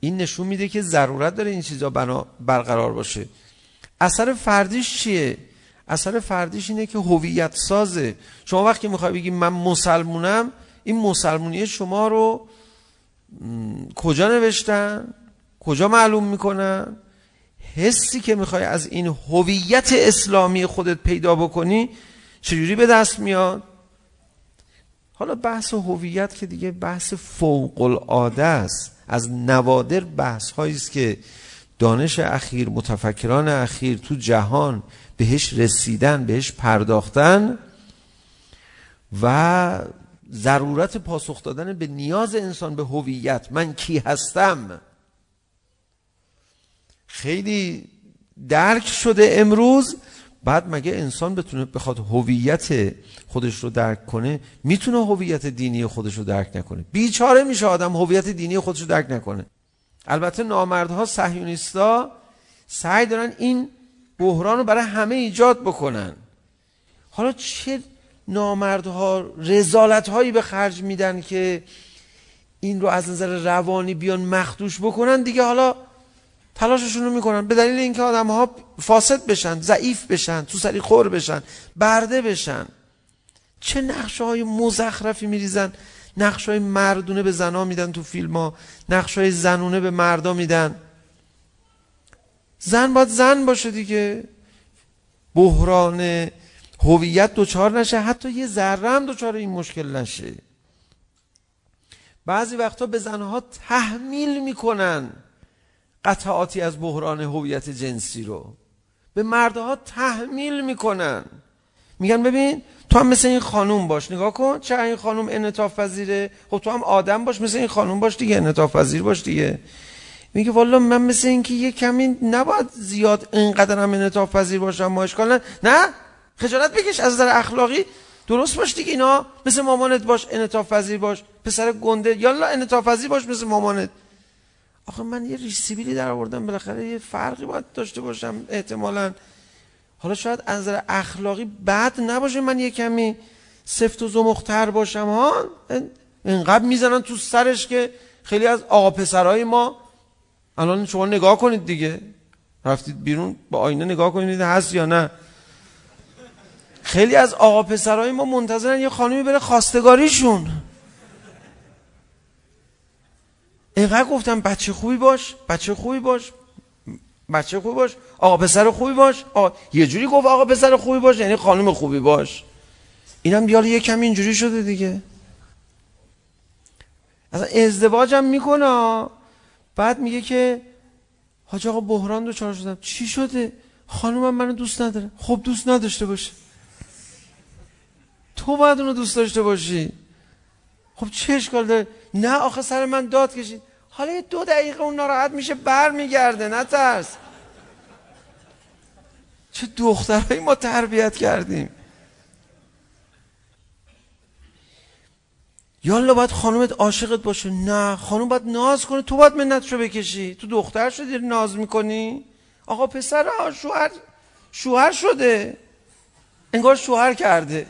این نشون میده که ضرورت داره این چیزا بنا برقرار باشه. اثر فردیش چیه؟ اثر فردیش اینه که هویت سازه. شما وقتی میخوای بگی من مسلمونم این مسلمونی شما رو م... کجا نوشتن؟ کجا معلوم میکنن؟ حسی که میخوای از این هویت اسلامی خودت پیدا بکنی چجوری به دست میاد؟ حالا بحث هویت که دیگه بحث فوق العاده است از نوادر بحث هایی است که دانش اخیر متفکران اخیر تو جهان بهش رسیدن بهش پرداختن و ضرورت پاسخ دادن به نیاز انسان به هویت. من کی هستم؟ خیلی درک شده امروز. بعد مگه انسان بتونه بخواد هویت خودش رو درک کنه؟ میتونه هویت دینی خودش رو درک نکنه. بیچاره میشه آدم هویت دینی خودش رو درک نکنه. البته نامردها صهیونیستا سعی دارن این بحران رو برای همه ایجاد بکنن. حالا چه نامردها رزالت هایی به خرج میدن که این رو از نظر روانی بیان مخدوش بکنن؟ دیگه حالا تلاششون رو میکنن به دلیل اینکه آدم ها فاسد بشن ضعیف بشن تو سری خور بشن برده بشن. چه نقشه های مزخرفی میریزن. نقشه های مردونه به زنا میدن تو فیلم ها نقشه های زنونه به مردا میدن. زن باید زن باشه دیگه. بحران هویت دوچار نشه. حتی یه ذره هم دوچار این مشکل نشه. بعضی وقتا به زنها تحمیل میکنن. قطعاتی از بحران هویت جنسی رو به مردها تحمیل میکنن میگن ببین تو هم مثل این خانوم باش نگاه کن چه این خانوم انعطاف پذیره خب تو هم آدم باش مثل این خانوم باش دیگه انعطاف پذیر باش دیگه میگه والا من مثل این که یه کمی نباید زیاد اینقدر هم انعطاف پذیر باشم ما اشکال نه نه خجالت بکش از نظر اخلاقی درست باش دیگه اینا مثل مامانت باش انعطاف پذیر باش پسر گنده یالا انعطاف پذیر باش مثل مامانت آخه من یه ریسیبیلی در آوردم بالاخره یه فرقی باید داشته باشم احتمالا حالا شاید از نظر اخلاقی بد نباشه من یه کمی سفت و زمختر باشم ها اینقدر میزنن تو سرش که خیلی از آقا پسرای ما الان شما نگاه کنید دیگه رفتید بیرون با آینه نگاه کنید هست یا نه خیلی از آقا پسرای ما منتظرن یه خانمی بره خواستگاریشون اینقدر گفتم بچه خوبی باش بچه خوبی باش بچه خوبی باش آقا پسر خوبی باش. آقا یه جوری گفت آقا پسر خوبی باش یعنی خانم خوبی باش. اینم یال یه کمی اینجوری شده دیگه. اصلا ازدواج هم میکنه. بعد میگه که حاج آقا بحران دوچار شدم. چی شده؟ خانومم منو دوست نداره. خب دوست نداشته باشه تو باید اونو دوست داشته باشی. خب چه اشکال داره؟ نه آخه سر من داد کشید. حالا یه دو دقیقه اون ناراحت میشه بر میگرده نترس چه دخترهایی ما تربیت کردیم یالا باید خانومت عاشقت باشه نه خانوم باید ناز کنه تو باید منتشو بکشی تو دختر شدی ناز میکنی آقا پسر شوهر شوهر شده انگار شوهر کرده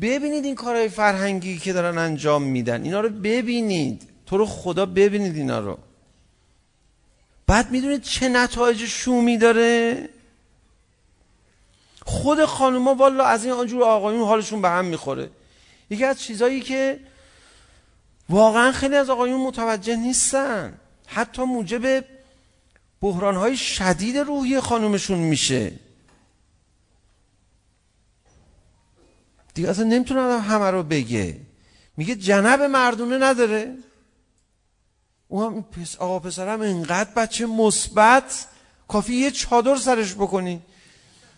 ببینید این کارهای فرهنگی که دارن انجام میدن اینا رو ببینید. تو رو خدا ببینید اینا رو. بعد میدونید چه نتایج شومی داره؟ خود خانوما والا از این آنجور آقایون حالشون به هم میخوره. یکی از چیزایی که واقعا خیلی از آقایون متوجه نیستن. حتی موجب بحرانهای شدید روحی خانومشون میشه. دیگه اصلا نمیتونه آدم همه رو بگه. میگه جنب مردونه نداره. او هم پس آقا پسرم اینقدر بچه مثبت. کافی یه چادر سرش بکنی.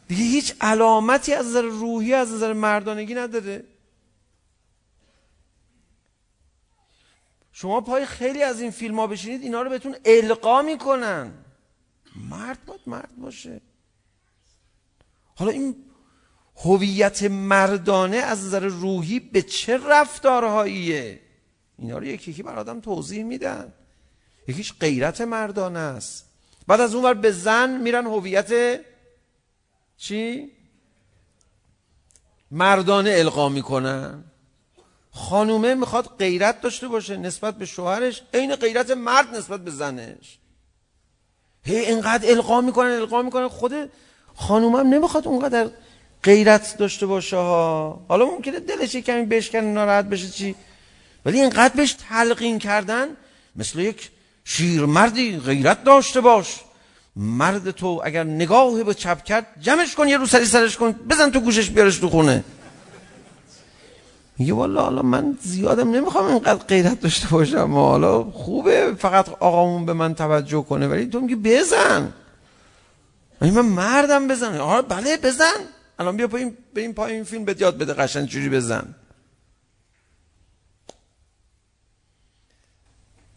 دیگه هیچ علامتی از نظر روحی از نظر مردانگی نداره. شما پای خیلی از این فیلم ها بشینید اینا رو بهتون القا میکنن. مرد باید مرد باشه. حالا این هویت مردانه از نظر روحی به چه رفتارهاییه؟ اینا رو یکی یکی بر آدم توضیح میدن. یکیش غیرت مردانه است. بعد از اون ور به زن میرن هویت چی؟ مردانه القا میکنن. خانومه میخواد غیرت داشته باشه نسبت به شوهرش عین غیرت مرد نسبت به زنش. هی اینقدر القا میکنن القا میکنن. خود خانومم نمیخواد اونقدر غیرت داشته باشه ها. حالا ممکنه دلش کمی بشکنه ناراحت بشه چی؟ ولی اینقدر بهش تلقین کردن مثل یک شیرمردی غیرت داشته باش. مرد تو اگر نگاهی به چپ کرد جمعش کن یه رو سری سرش کن بزن تو گوشش بیارش تو خونه. میگه والا حالا من زیادم نمیخوام اینقدر غیرت داشته باشم. حالا خوبه فقط آقامون به من توجه کنه ولی تو میگه بزن. من مردم بزن آره بله بزن. الان بیا پایین به این پایین فیلم بهت یاد بده قشنگ چجوری بزن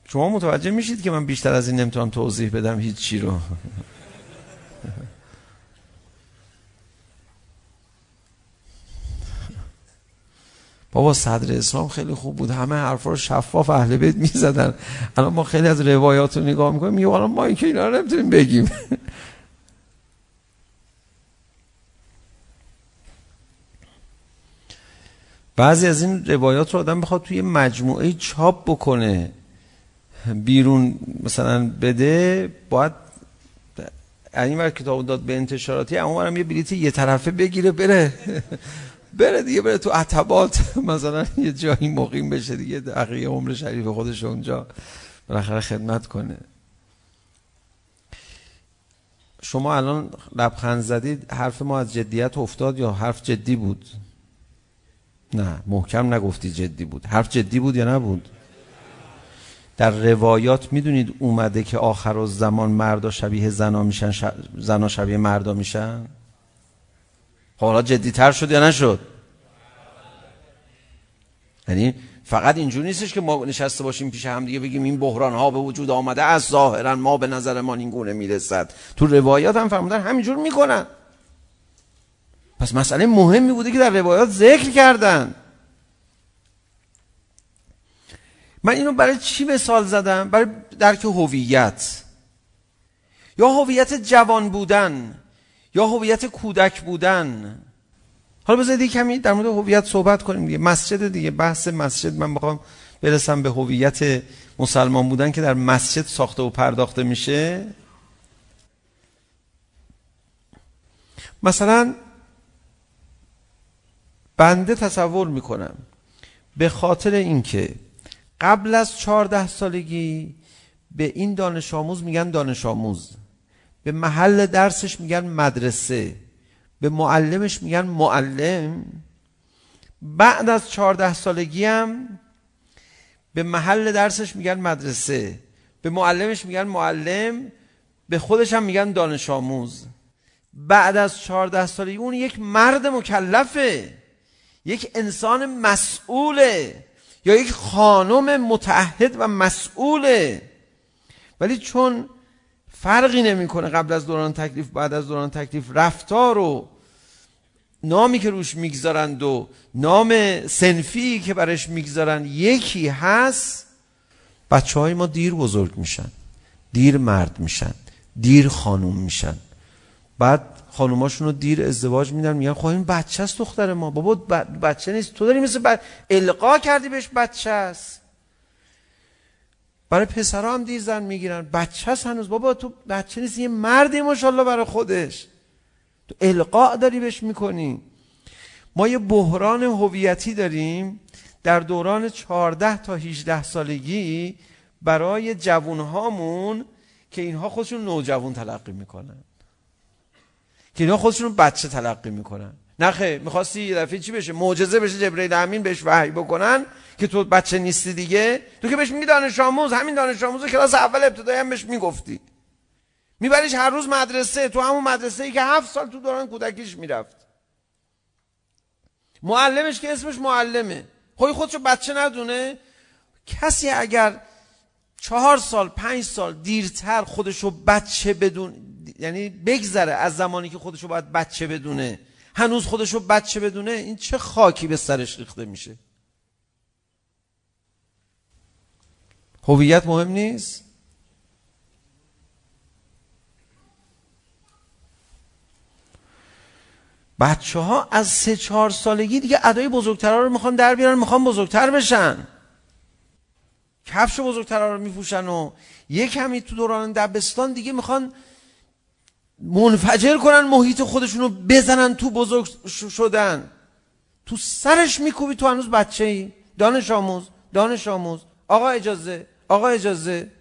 شما متوجه میشید که من بیشتر از این نمیتونم توضیح بدم هیچ چی رو بابا صدر اسلام خیلی خوب بود همه حرفا رو شفاف اهل بیت میزدن الان ما خیلی از روایات رو نگاه میکنیم میگه الان ما که اینا رو نمیتونیم بگیم بعضی از این روایات رو آدم بخواد توی مجموعه چاپ بکنه. بیرون مثلا بده باید این وقت کتاب داد به انتشاراتی اما برم یه بلیت یه طرفه بگیره بره. بره دیگه بره تو عتبات. مثلا یه جایی مقیم بشه دیگه دقیقه عمر شریف خودش اونجا بالاخره خدمت کنه. شما الان لبخند زدید حرف ما از جدیت افتاد یا حرف جدی بود؟ نه محکم نگفتی جدی بود حرف جدی بود یا نبود در روایات میدونید اومده که آخر زمان مردا شبیه زنا میشن ش... زنا شبیه مردا میشن حالا جدی تر شد یا نشد یعنی فقط اینجوری نیستش که ما نشسته باشیم پیش هم دیگه بگیم این بحران ها به وجود آمده از ظاهرا ما به نظر ما این گونه میرسد تو روایات هم فرمودن همینجور میکنن پس مسئله مهمی بوده که در روایات ذکر کردن من اینو برای چی مثال زدم؟ برای درک هویت یا هویت جوان بودن یا هویت کودک بودن حالا بذارید کمی در مورد هویت صحبت کنیم دیگه مسجد دیگه بحث مسجد من بخوام برسم به هویت مسلمان بودن که در مسجد ساخته و پرداخته میشه مثلا بنده تصور میکنم. به خاطر اینکه قبل از 14 سالگی به این دانش آموز میگن دانش آموز. به محل درسش میگن مدرسه. به معلمش میگن معلم. بعد از 14 سالگی هم به محل درسش میگن مدرسه. به معلمش میگن معلم. به خودش هم میگن دانش آموز. بعد از 14 سالگی اون یک مرد مکلفه. یک انسان مسئوله. یا یک خانم متعهد و مسئوله. ولی چون فرقی نمیکنه قبل از دوران تکلیف بعد از دوران تکلیف رفتار و نامی که روش میگذارند و نام سنفی که برش میگذارند یکی هست. بچه های ما دیر بزرگ میشن دیر مرد میشن دیر خانوم میشن. بعد خانوماشون رو دیر ازدواج میدن میگن خب این بچه است دختر ما. بابا بچه نیست. تو داری مثل ب... القا کردی بهش بچه است. برای پسرا هم دیر زن میگیرن. بچه است هنوز. بابا تو بچه نیست یه مردی ماشاءالله برای خودش. تو القا داری بهش میکنی. ما یه بحران هویتی داریم. در دوران 14 تا 18 سالگی برای جوانهامون که اینها خودشون نوجوان تلقی میکنن. که اینا خودشون بچه تلقی میکنن. نه خیر میخواستی یه دفعه چی بشه؟ معجزه بشه جبرئیل امین بهش وحی بکنن که تو بچه نیستی دیگه. تو که بهش میگی دانش آموز همین دانش آموز کلاس اول ابتدایی هم بهش میگفتی. میبریش هر روز مدرسه تو همون مدرسه ای که هفت سال تو دوران کودکیش میرفت. معلمش که اسمش معلمه. خودی خودشو بچه ندونه. کسی اگر چهار سال پنج سال دیرتر خودشو بچه بدون یعنی بگذره از زمانی که خودشو باید بچه بدونه. هنوز خودشو بچه بدونه این چه خاکی به سرش ریخته میشه؟ هویت مهم نیست؟ بچه ها از سه چهار سالگی دیگه ادای بزرگترها رو میخوان در بیارن میخوان بزرگتر بشن. کفش بزرگتر رو میپوشن و یه کمی تو دوران دبستان دیگه میخوان منفجر کنن محیط خودشون رو بزنن تو بزرگ شدن. تو سرش میکوبی تو هنوز بچه ای دانش آموز دانش آموز. آقا اجازه آقا اجازه.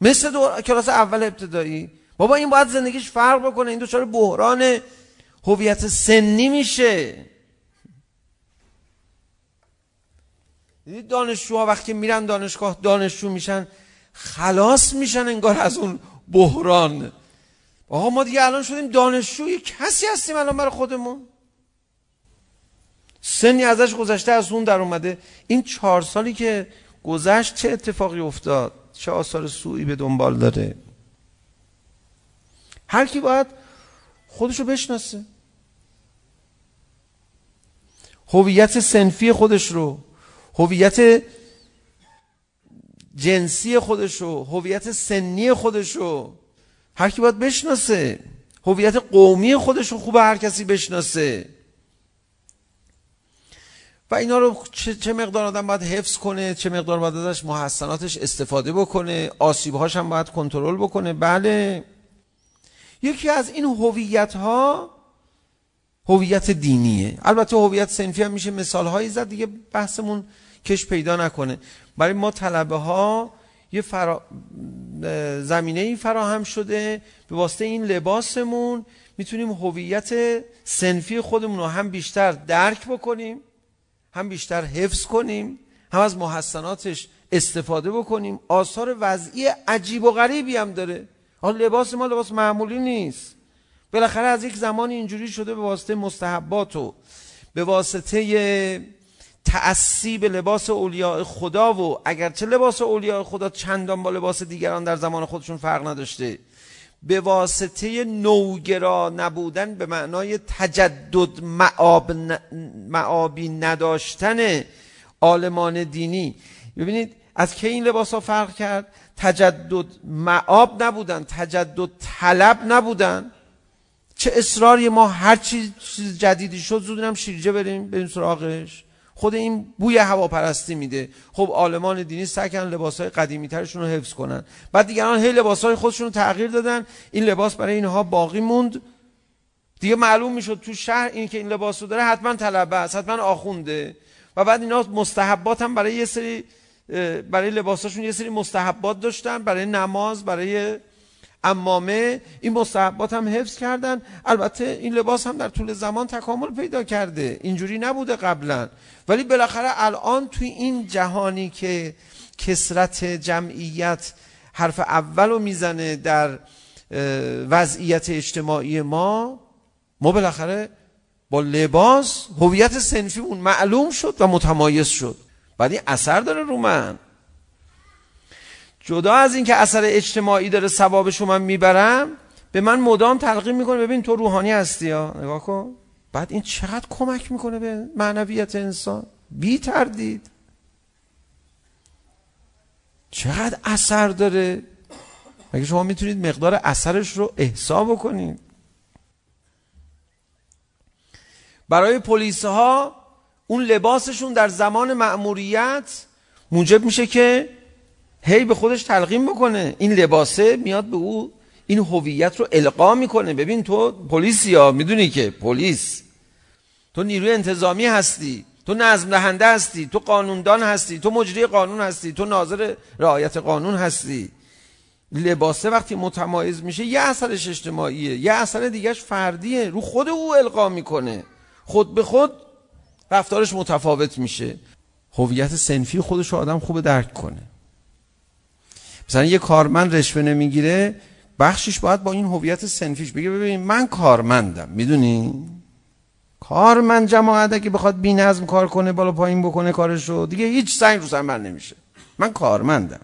مثل دو... کلاس اول ابتدایی. بابا این باید زندگیش فرق بکنه این دوچار بحران هویت سنی میشه. دیدید دانشجوها وقتی میرن دانشگاه دانشجو میشن خلاص میشن انگار از اون بحران. آقا ما دیگه الان شدیم دانشجوی کسی هستیم الان برای خودمون سنی ازش گذشته از اون در اومده این چهار سالی که گذشت چه اتفاقی افتاد چه آثار سوئی به دنبال داره هر کی باید خودشو بشناسه هویت سنفی خودش رو هویت جنسی خودش رو هویت سنی خودش رو هر کی باید بشناسه. هویت قومی خودش رو خوبه هر کسی بشناسه. و اینا رو چه, چه مقدار آدم باید حفظ کنه چه مقدار باید ازش محسناتش استفاده بکنه آسیبهاش هم باید کنترل بکنه. بله. یکی از این هویت ها هویت دینیه. البته هویت سنفی هم میشه مثال هایی زد دیگه بحثمون کش پیدا نکنه. برای ما طلبه ها یه فرا... زمینه ای فراهم شده. به واسطه این لباسمون میتونیم هویت سنفی خودمون رو هم بیشتر درک بکنیم هم بیشتر حفظ کنیم هم از محسناتش استفاده بکنیم. آثار وضعی عجیب و غریبی هم داره. حالا لباس ما لباس معمولی نیست. بالاخره از یک زمان اینجوری شده به واسطه مستحبات و به واسطه تعصیب لباس اولیاء خدا و اگرچه لباس اولیاء خدا چندان با لباس دیگران در زمان خودشون فرق نداشته به واسطه نوگرا نبودن به معنای تجدد معاب ن... معابی نداشتن آلمان دینی. ببینید از کی این لباس ها فرق کرد؟ تجدد معاب نبودن تجدد طلب نبودن. چه اصراری ما هر چیز جدیدی شد زودنم شیرجه بریم بریم سراغش. خود این بوی هواپرستی میده. خب عالمان دینی سعی کردن قدیمی ترشون رو حفظ کنن. بعد دیگران هی لباسای خودشون رو تغییر دادن. این لباس برای اینها باقی موند. دیگه معلوم میشد تو شهر این که این لباس رو داره حتما طلبه است حتما آخونده. و بعد اینا مستحبات هم برای یه سری برای لباساشون یه سری مستحبات داشتن برای نماز برای امامه این مصحبات هم حفظ کردن البته این لباس هم در طول زمان تکامل پیدا کرده اینجوری نبوده قبلا ولی بالاخره الان توی این جهانی که کسرت جمعیت حرف اول رو میزنه در وضعیت اجتماعی ما ما بالاخره با لباس هویت سنفی اون معلوم شد و متمایز شد بعد این اثر داره رو من جدا از این که اثر اجتماعی داره ثوابشو من میبرم به من مدام تلقین میکنه. ببین تو روحانی هستی یا؟ نگاه کن. بعد این چقدر کمک میکنه به معنویت انسان؟ بی تردید. چقدر اثر داره؟ مگه شما میتونید مقدار اثرش رو احساب بکنید؟ برای پلیس ها اون لباسشون در زمان مأموریت موجب میشه که هی به خودش تلقیم بکنه. این لباسه میاد به او این هویت رو القا میکنه. ببین تو پلیسی ها میدونی که پلیس. تو نیروی انتظامی هستی تو نظم دهنده هستی تو قانوندان هستی تو مجری قانون هستی تو ناظر رعایت قانون هستی. لباسه وقتی متمایز میشه یه اثرش اجتماعیه یه اثر دیگهش فردیه. رو خود او القا میکنه. خود به خود رفتارش متفاوت میشه. هویت سنفی خودش رو آدم خوب درک کنه. مثلا یه کارمند رشوه نمیگیره بخشش باید با این هویت سنفیش بگه ببین من کارمندم میدونی؟ کارمند جماعت که بخواد بی‌نظم کار کنه بالا پایین بکنه کارشو دیگه هیچ سنگ رو عمل نمیشه. من کارمندم.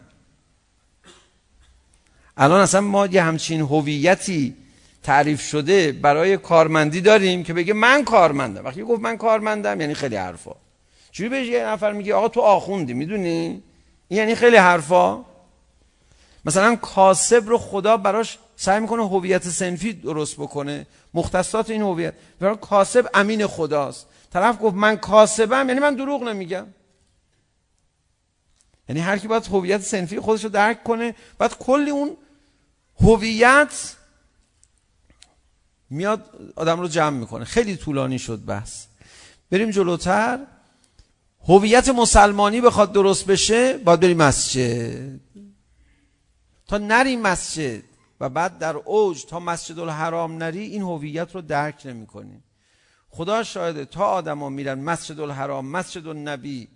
الان اصلا ما یه همچین هویتی تعریف شده برای کارمندی داریم که بگه من کارمندم. وقتی گفت من کارمندم یعنی خیلی حرفا. چوری بهش یه نفر میگه آقا تو آخوندی میدونی؟ یعنی خیلی حرفا. مثلا کاسب رو خدا براش سعی میکنه هویت سنفی درست بکنه. مختصات این هویت. برای کاسب امین خداست. طرف گفت من کاسبم یعنی من دروغ نمیگم. یعنی هر کی باید هویت سنفی خودش رو درک کنه بعد کلی اون هویت میاد آدم رو جمع میکنه. خیلی طولانی شد بحث. بریم جلوتر. هویت مسلمانی بخواد درست بشه باید بریم مسجد. تا نری مسجد و بعد در اوج تا مسجد الحرام نری این هویت رو درک نمی کنی. خدا شاهده تا آدما میرن مسجد الحرام مسجد النبی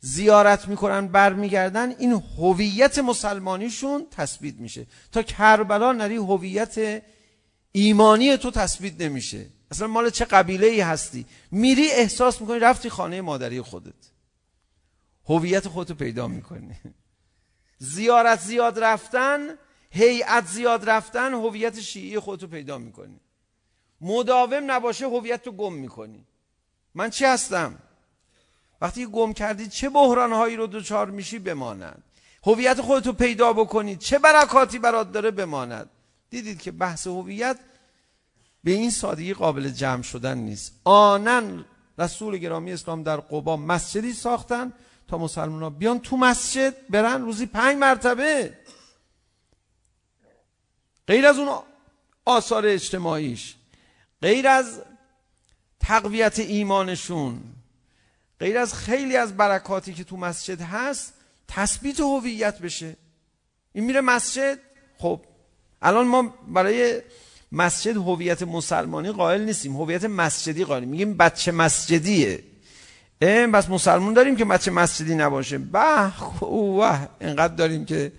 زیارت میکنن برمیگردن این هویت مسلمانیشون تثبیت میشه تا کربلا نری هویت ایمانی تو تثبیت نمیشه اصلا مال چه قبیله ای هستی میری احساس میکنی رفتی خانه مادری خودت هویت خودتو پیدا میکنی زیارت زیاد رفتن هیئت زیاد رفتن هویت شیعی خودتو پیدا میکنی. مداوم نباشه هویت تو گم میکنی. من چی هستم؟ وقتی گم کردی چه بحران هایی رو دوچار میشی بماند؟ هویت خودتو پیدا بکنی چه برکاتی برات داره بماند؟ دیدید که بحث هویت به این سادگی قابل جمع شدن نیست. آنن رسول گرامی اسلام در قبا مسجدی ساختن تا مسلمان ها بیان تو مسجد برن روزی پنج مرتبه غیر از اون آثار اجتماعیش غیر از تقویت ایمانشون غیر از خیلی از برکاتی که تو مسجد هست تثبیت هویت بشه این میره مسجد خب الان ما برای مسجد هویت مسلمانی قائل نیستیم هویت مسجدی قائل میگیم بچه مسجدیه بس مسلمون داریم که بچه مسجدی نباشه به خوه اینقدر داریم که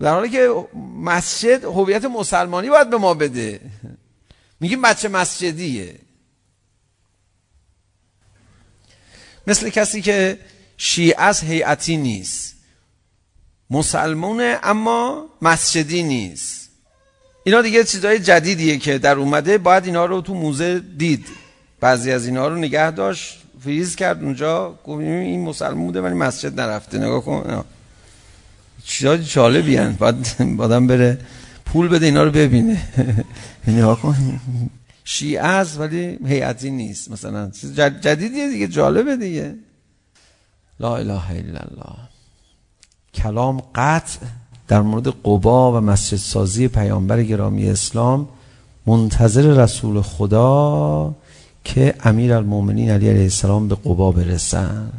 در حالی که مسجد هویت مسلمانی باید به ما بده میگیم بچه مسجدیه مثل کسی که شیعه از هیئتی نیست مسلمونه اما مسجدی نیست اینا دیگه چیزای جدیدیه که در اومده باید اینا رو تو موزه دید بعضی از اینا رو نگه داشت فریز کرد اونجا گفت این مسلمان بوده ولی مسجد نرفته. نگاه کن چیزا جالبی هن. باید آدم بره پول بده اینا رو ببینه. <laughs> نگاه کن. شیعه است ولی هیئتی نیست مثلا. چیز جدیدیه دیگه جالبه دیگه. لا اله الا الله. کلام قطع در مورد قبا و مسجد سازی پیامبر گرامی اسلام منتظر رسول خدا که امیر المومنین علی علیه السلام به قبا برسن.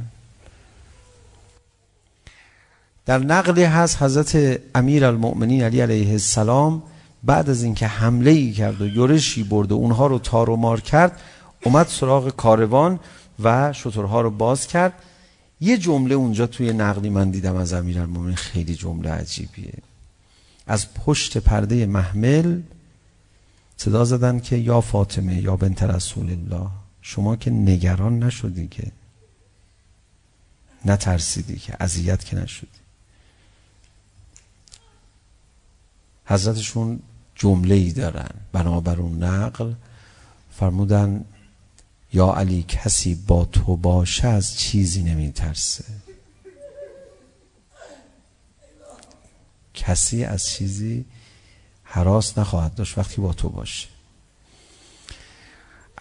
در نقلی هست حضرت امیر المؤمنین علی علیه السلام بعد از اینکه حمله ای کرد و یورشی برد و اونها رو تار و مار کرد اومد سراغ کاروان و شترها رو باز کرد. یه جمله اونجا توی نقلی من دیدم از امیر المومنین خیلی جمله عجیبیه. از پشت پرده محمل صدا زدن که یا فاطمه یا بنت رسول الله شما که نگران نشدی که نترسیدی که اذیت که نشدی. حضرتشون جمله ای دارن. بنابر اون نقل فرمودن یا علی کسی با تو باشه از چیزی نمی ترسه کسی از چیزی حراس نخواهد داشت وقتی با تو باشه.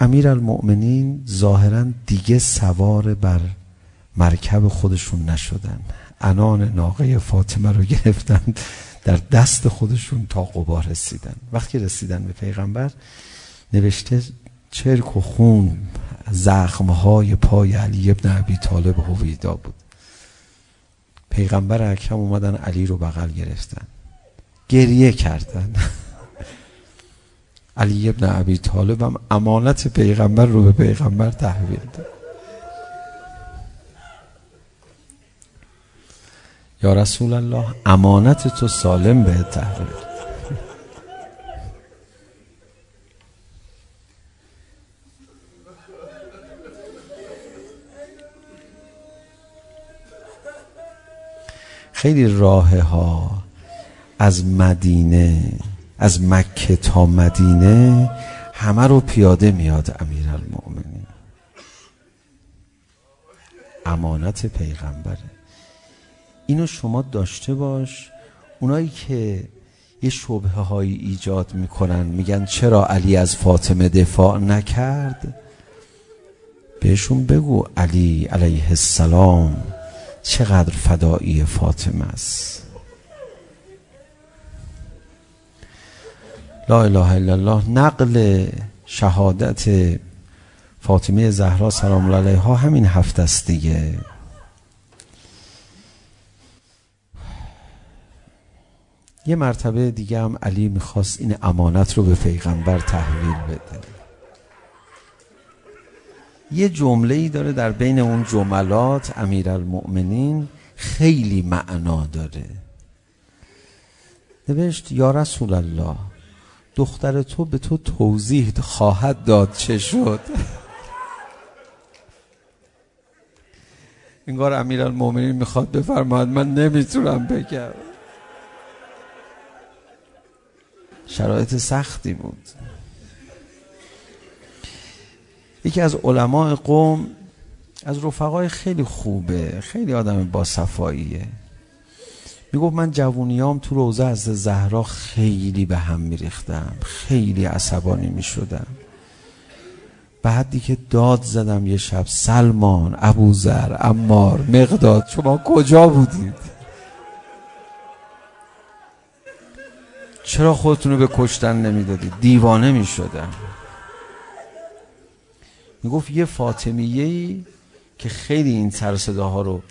امیر المؤمنین ظاهرا دیگه سوار بر مرکب خودشون نشدن. انان ناقه فاطمه رو گرفتن در دست خودشون تا قبا رسیدن. وقتی رسیدن به پیغمبر نوشته چرک و خون زخمهای پای علی ابن ابی طالب هویدا بود. پیغمبر اکرم اومدن علی رو بغل گرفتن. گریه کردن. <laughs> علی ابن عبی طالب هم امانت پیغمبر رو به پیغمبر تحویل داد. یا رسول الله امانت تو سالم به تحویل خیلی راه ها از مدینه از مکه تا مدینه همه رو پیاده میاد امیر المؤمنین امانت پیغمبره اینو شما داشته باش. اونایی که یه شبه هایی ایجاد میکنن میگن چرا علی از فاطمه دفاع نکرد؟ بهشون بگو علی علیه السلام چقدر فدایی فاطمه است. لا اله الا الله نقل شهادت فاطمه زهرا سلام الله علیها همین هفته است دیگه یه مرتبه دیگه هم علی میخواست این امانت رو به پیغمبر تحویل بده یه جمله ای داره در بین اون جملات امیرالمؤمنین خیلی معنا داره نوشت یا رسول الله دختر تو به تو توضیح خواهد داد چه شد. انگار امیرالمومنین میخواد بفرماید من نمیتونم بگم. شرایط سختی بود. یکی از علماء قوم از رفقای خیلی خوبه خیلی آدم با صفاییه. میگفت من جوونیام تو روزه از زهرا خیلی به هم میریختم. خیلی عصبانی میشدم. بعد دیگه داد زدم یه شب. سلمان ابوذر عمار مقداد شما کجا بودید؟ چرا خودتون رو به کشتن نمیدادید؟ دیوانه میشدم. میگفت یه فاطمیه‌ای که خیلی این سر صداها رو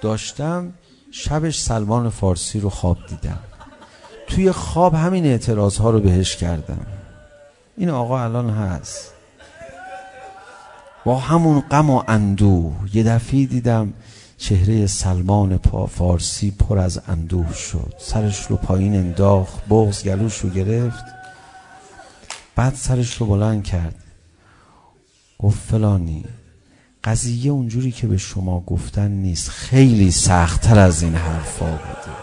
داشتم شبش سلمان فارسی رو خواب دیدم. توی خواب همین اعتراض ها رو بهش کردم. این آقا الان هست. با همون غم و اندوه یه دفعه دیدم چهره سلمان پا فارسی پر از اندوه شد. سرش رو پایین انداخت بغز گلوش رو گرفت. بعد سرش رو بلند کرد. گفت فلانی قضیه اونجوری که به شما گفتن نیست. خیلی سختتر از این حرفا بوده.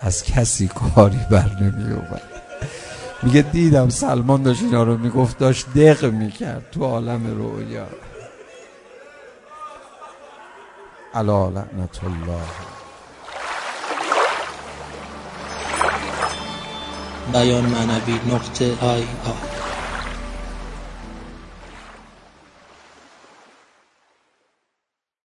از کسی کاری بر نمی اومد. میگه دیدم سلمان داشت اینا رو میگفت داشت دق میکرد تو عالم رویا علا لعنت الله. بیان معنوی نقطه آی آی